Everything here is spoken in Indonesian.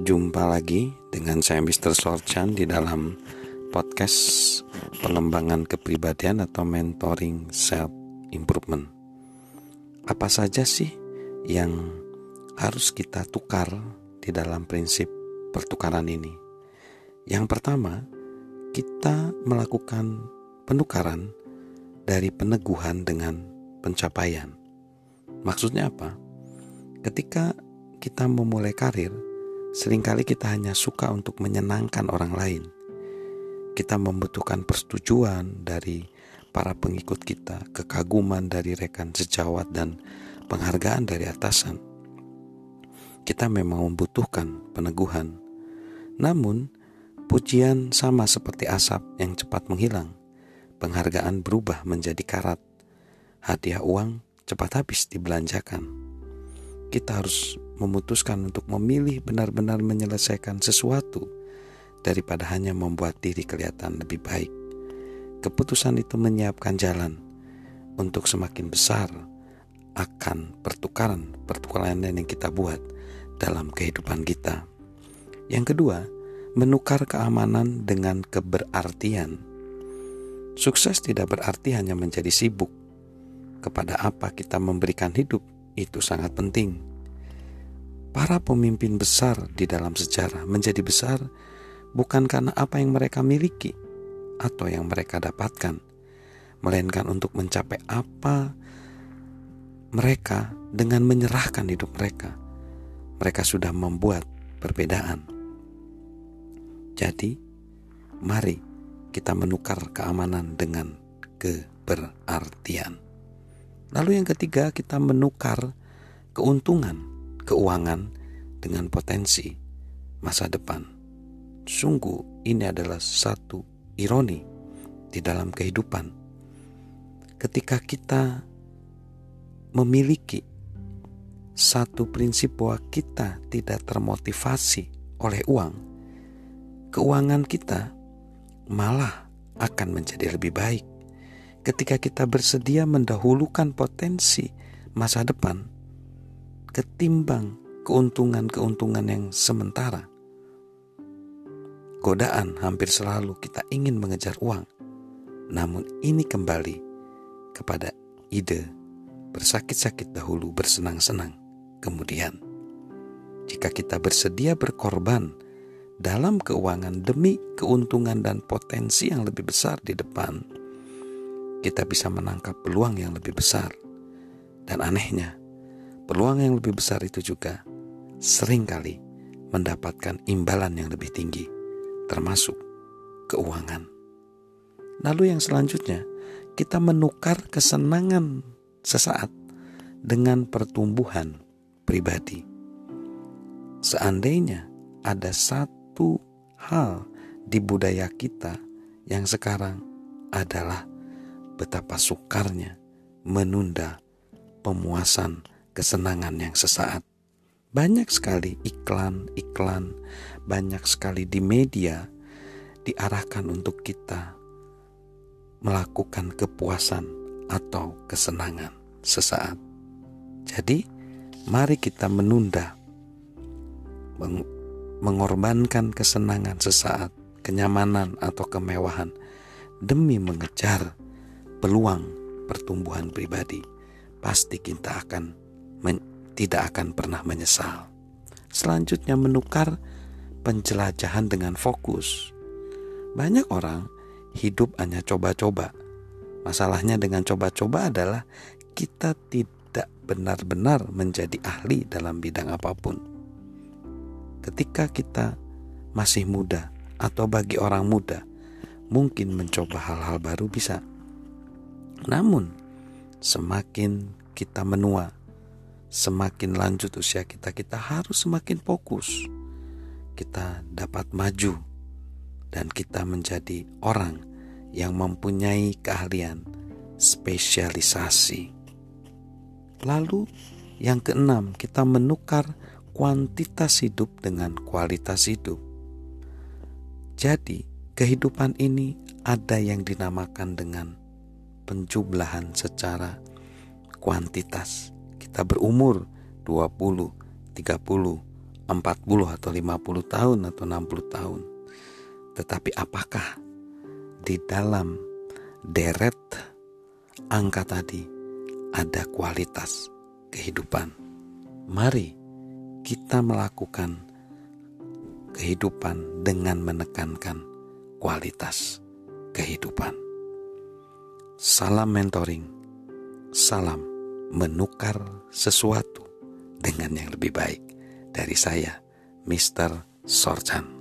Jumpa lagi dengan saya Mr. Sorchan di dalam podcast pengembangan kepribadian atau mentoring self improvement. Apa saja sih yang harus kita tukar di dalam prinsip pertukaran ini? Yang pertama, kita melakukan penukaran dari peneguhan dengan pencapaian. Maksudnya apa? Ketika kita memulai karir, sering kali kita hanya suka untuk menyenangkan orang lain. Kita membutuhkan persetujuan dari para pengikut kita, kekaguman dari rekan sejawat, dan penghargaan dari atasan. Kita memang membutuhkan peneguhan, namun pujian sama seperti asap yang cepat menghilang. Penghargaan berubah menjadi karat. Hadiah uang cepat habis dibelanjakan kita harus memutuskan untuk memilih benar-benar menyelesaikan sesuatu daripada hanya membuat diri kelihatan lebih baik. Keputusan itu menyiapkan jalan untuk semakin besar akan pertukaran-pertukaran yang kita buat dalam kehidupan kita. Yang kedua, menukar keamanan dengan keberartian. Sukses tidak berarti hanya menjadi sibuk kepada apa kita memberikan hidup itu sangat penting. Para pemimpin besar di dalam sejarah menjadi besar bukan karena apa yang mereka miliki atau yang mereka dapatkan, melainkan untuk mencapai apa mereka dengan menyerahkan hidup mereka. Mereka sudah membuat perbedaan. Jadi, mari kita menukar keamanan dengan keberartian. Lalu yang ketiga, kita menukar keuntungan keuangan dengan potensi masa depan. Sungguh ini adalah satu ironi di dalam kehidupan. Ketika kita memiliki satu prinsip bahwa kita tidak termotivasi oleh uang, keuangan kita malah akan menjadi lebih baik ketika kita bersedia mendahulukan potensi masa depan ketimbang keuntungan-keuntungan yang sementara. Godaan hampir selalu kita ingin mengejar uang, namun ini kembali kepada ide bersakit-sakit dahulu bersenang-senang. Kemudian, jika kita bersedia berkorban dalam keuangan demi keuntungan dan potensi yang lebih besar di depan, kita bisa menangkap peluang yang lebih besar. Dan anehnya, peluang yang lebih besar itu juga sering kali mendapatkan imbalan yang lebih tinggi, termasuk keuangan. Lalu yang selanjutnya, kita menukar kesenangan sesaat dengan pertumbuhan pribadi. Seandainya ada satu hal di budaya kita yang sekarang adalah betapa sukarnya menunda pemuasan kesenangan yang sesaat. Banyak sekali iklan-iklan, banyak sekali di media diarahkan untuk kita melakukan kepuasan atau kesenangan sesaat. Jadi, mari kita menunda mengorbankan kesenangan sesaat, kenyamanan atau kemewahan demi mengejar peluang pertumbuhan pribadi, pasti kita akan men, tidak akan pernah menyesal. Selanjutnya menukar penjelajahan dengan fokus. Banyak orang hidup hanya coba-coba. Masalahnya dengan coba-coba adalah kita tidak benar-benar menjadi ahli dalam bidang apa pun. Ketika kita masih muda atau bagi orang muda, mungkin mencoba hal-hal baru bisa namun, semakin kita menua, semakin lanjut usia kita, kita harus semakin fokus. Kita dapat maju dan kita menjadi orang yang mempunyai keahlian spesialisasi. Lalu, yang keenam, kita menukar kuantitas hidup dengan kualitas hidup. Jadi, kehidupan ini ada yang dinamakan dengan penjumlahan secara kuantitas. Kita berumur 20, 30, 40, 40 atau 50 tahun atau 60 tahun. Tetapi apakah di dalam deret angka tadi ada kualitas kehidupan? Mari kita melakukan kehidupan dengan menekankan kualitas kehidupan. Salam mentoring, salam menukar sesuatu dengan yang lebih baik dari saya, Mr. Sorchan.